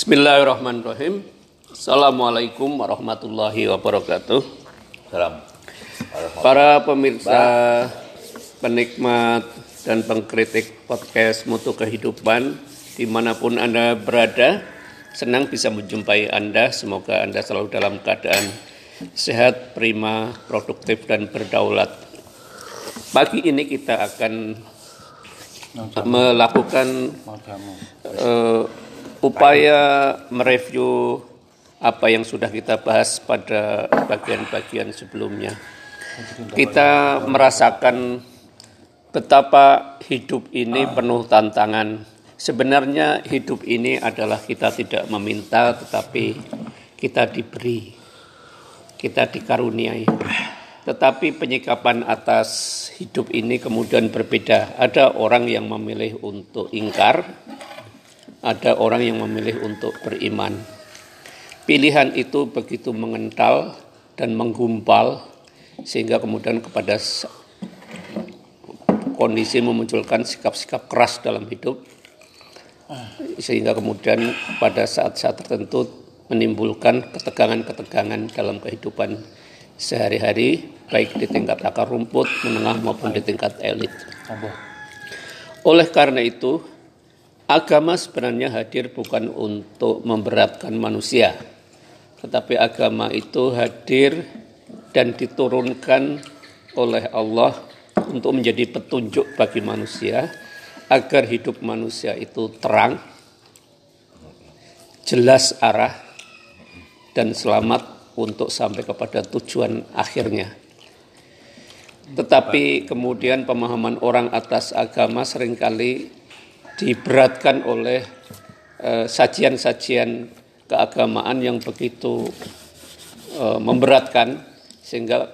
Bismillahirrahmanirrahim. Assalamualaikum warahmatullahi wabarakatuh. Salam. Para pemirsa, penikmat dan pengkritik podcast Mutu Kehidupan di mana pun Anda berada, senang bisa menjumpai Anda. Semoga Anda selalu dalam keadaan sehat, prima, produktif, dan berdaulat. Pagi ini kita akan melakukan uh, upaya mereview apa yang sudah kita bahas pada bagian-bagian sebelumnya. Kita merasakan betapa hidup ini penuh tantangan. Sebenarnya hidup ini adalah kita tidak meminta tetapi kita diberi. Kita dikaruniai. Tetapi penyikapan atas hidup ini kemudian berbeda. Ada orang yang memilih untuk ingkar, ada orang yang memilih untuk beriman. Pilihan itu begitu mengental dan menggumpal sehingga kemudian kepada kondisi memunculkan sikap-sikap keras dalam hidup sehingga kemudian pada saat-saat tertentu menimbulkan ketegangan-ketegangan dalam kehidupan sehari-hari baik di tingkat akar rumput, menengah maupun di tingkat elit. Oleh karena itu, agama sebenarnya hadir bukan untuk memberatkan manusia, tetapi agama itu hadir dan diturunkan oleh Allah untuk menjadi petunjuk bagi manusia agar hidup manusia itu terang, jelas arah, dan selamat untuk sampai kepada tujuan akhirnya. Tetapi kemudian pemahaman orang atas agama sering kali diberatkan oleh eh, sajian-sajian keagamaan yang begitu uh, memberatkan sehingga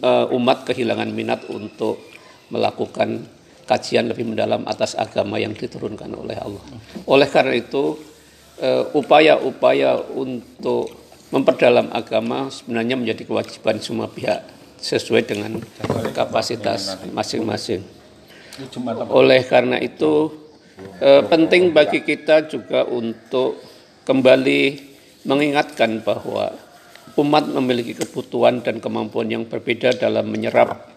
uh, umat kehilangan minat untuk melakukan kajian lebih mendalam atas agama yang diturunkan oleh Allah. Oleh karena itu upaya-upaya untuk memperdalam agama sebenarnya menjadi kewajiban semua pihak sesuai dengan kapasitas masing-masing. Oleh karena itu eh, penting bagi kita juga untuk kembali mengingatkan bahwa umat memiliki kebutuhan dan kemampuan yang berbeda dalam menyerap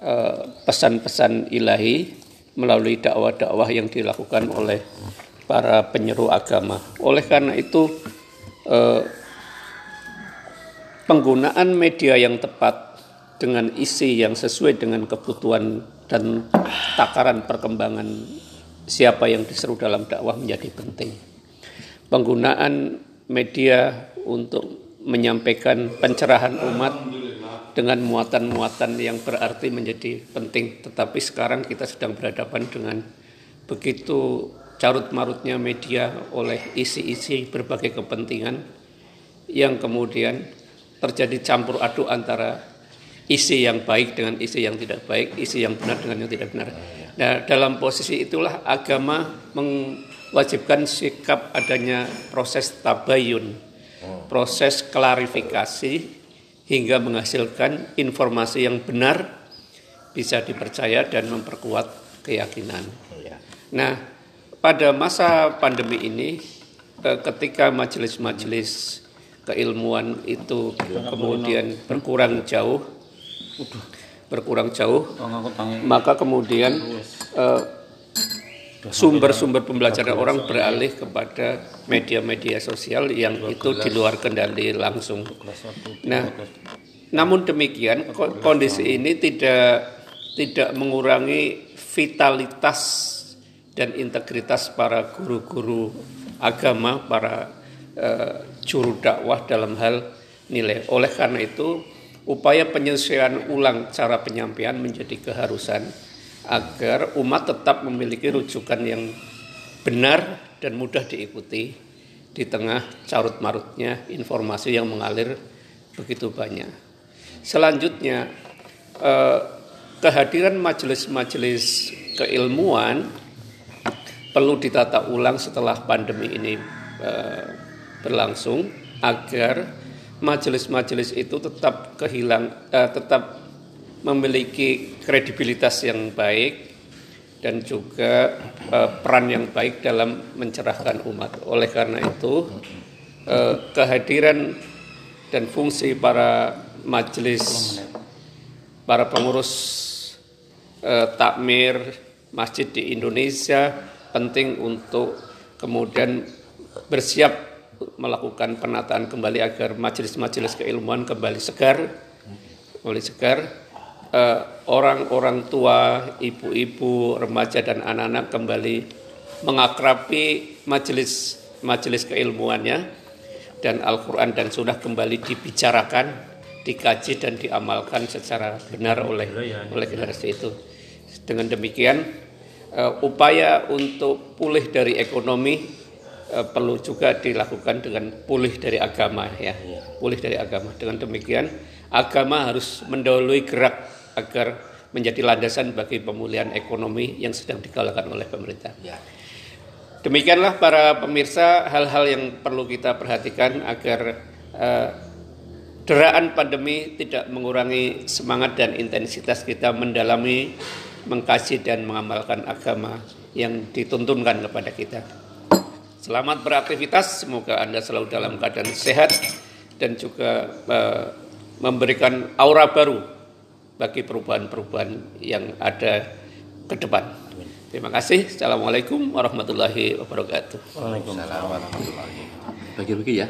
eh, pesan-pesan ilahi melalui dakwah-dakwah yang dilakukan oleh para penyeru agama. Oleh karena itu, uh, penggunaan media yang tepat dengan isi yang sesuai dengan kebutuhan dan takaran perkembangan siapa yang diseru dalam dakwah menjadi penting. Penggunaan media untuk menyampaikan pencerahan umat dengan muatan-muatan yang berarti menjadi penting. Tetapi sekarang kita sedang berhadapan dengan begitu carut marutnya media oleh isi-isi berbagai kepentingan yang kemudian terjadi campur aduk antara isi yang baik dengan isi yang tidak baik, isi yang benar dengan yang tidak benar. Nah, dalam posisi itulah agama mewajibkan sikap adanya proses tabayun, proses klarifikasi hingga menghasilkan informasi yang benar bisa dipercaya dan memperkuat keyakinan. Nah, pada masa pandemi ini eh, ketika majelis-majelis keilmuan itu kemudian berkurang jauh berkurang jauh maka kemudian eh, sumber-sumber pembelajaran orang beralih kepada media-media sosial yang itu di luar kendali langsung. Nah, namun demikian kondisi ini tidak tidak mengurangi vitalitas dan integritas para guru-guru agama, para uh, juru dakwah dalam hal nilai. Oleh karena itu, upaya penyesuaian ulang cara penyampaian menjadi keharusan agar umat tetap memiliki rujukan yang benar dan mudah diikuti di tengah carut marutnya informasi yang mengalir begitu banyak. Selanjutnya, eh, kehadiran majelis-majelis keilmuan perlu ditata ulang setelah pandemi ini eh, berlangsung agar majelis-majelis itu tetap kehilang uh, tetap memiliki kredibilitas yang baik dan juga uh, peran yang baik dalam mencerahkan umat. Oleh karena itu, uh, kehadiran dan fungsi para majelis, para pengurus uh, takmir masjid di Indonesia penting untuk kemudian bersiap melakukan penataan kembali agar majelis-majelis keilmuan kembali segar, kembali segar. Eh, orang-orang tua, ibu-ibu, remaja dan anak-anak kembali mengakrabi majelis majelis keilmuannya. Dan Al-Quran dan Sunnah kembali dibicarakan, dikaji dan diamalkan secara benar oleh oleh generasi itu. Dengan demikian uh, upaya untuk pulih dari ekonomi uh, perlu juga dilakukan dengan pulih dari agama ya, iya. pulih dari agama. Dengan demikian agama harus mendahului gerak agar menjadi landasan bagi pemulihan ekonomi yang sedang digalakan oleh pemerintah. Ya. Demikianlah para pemirsa hal-hal yang perlu kita perhatikan agar uh, deraan pandemi tidak mengurangi semangat dan intensitas kita mendalami, mengkaji dan mengamalkan agama yang dituntunkan kepada kita. Selamat beraktivitas, semoga Anda selalu dalam keadaan sehat dan juga uh, memberikan aura baru bagi perubahan-perubahan yang ada ke depan. Terima kasih. Assalamualaikum warahmatullahi wabarakatuh. Waalaikumsalam warahmatullahi wabarakatuh. Bagi-bagi ya.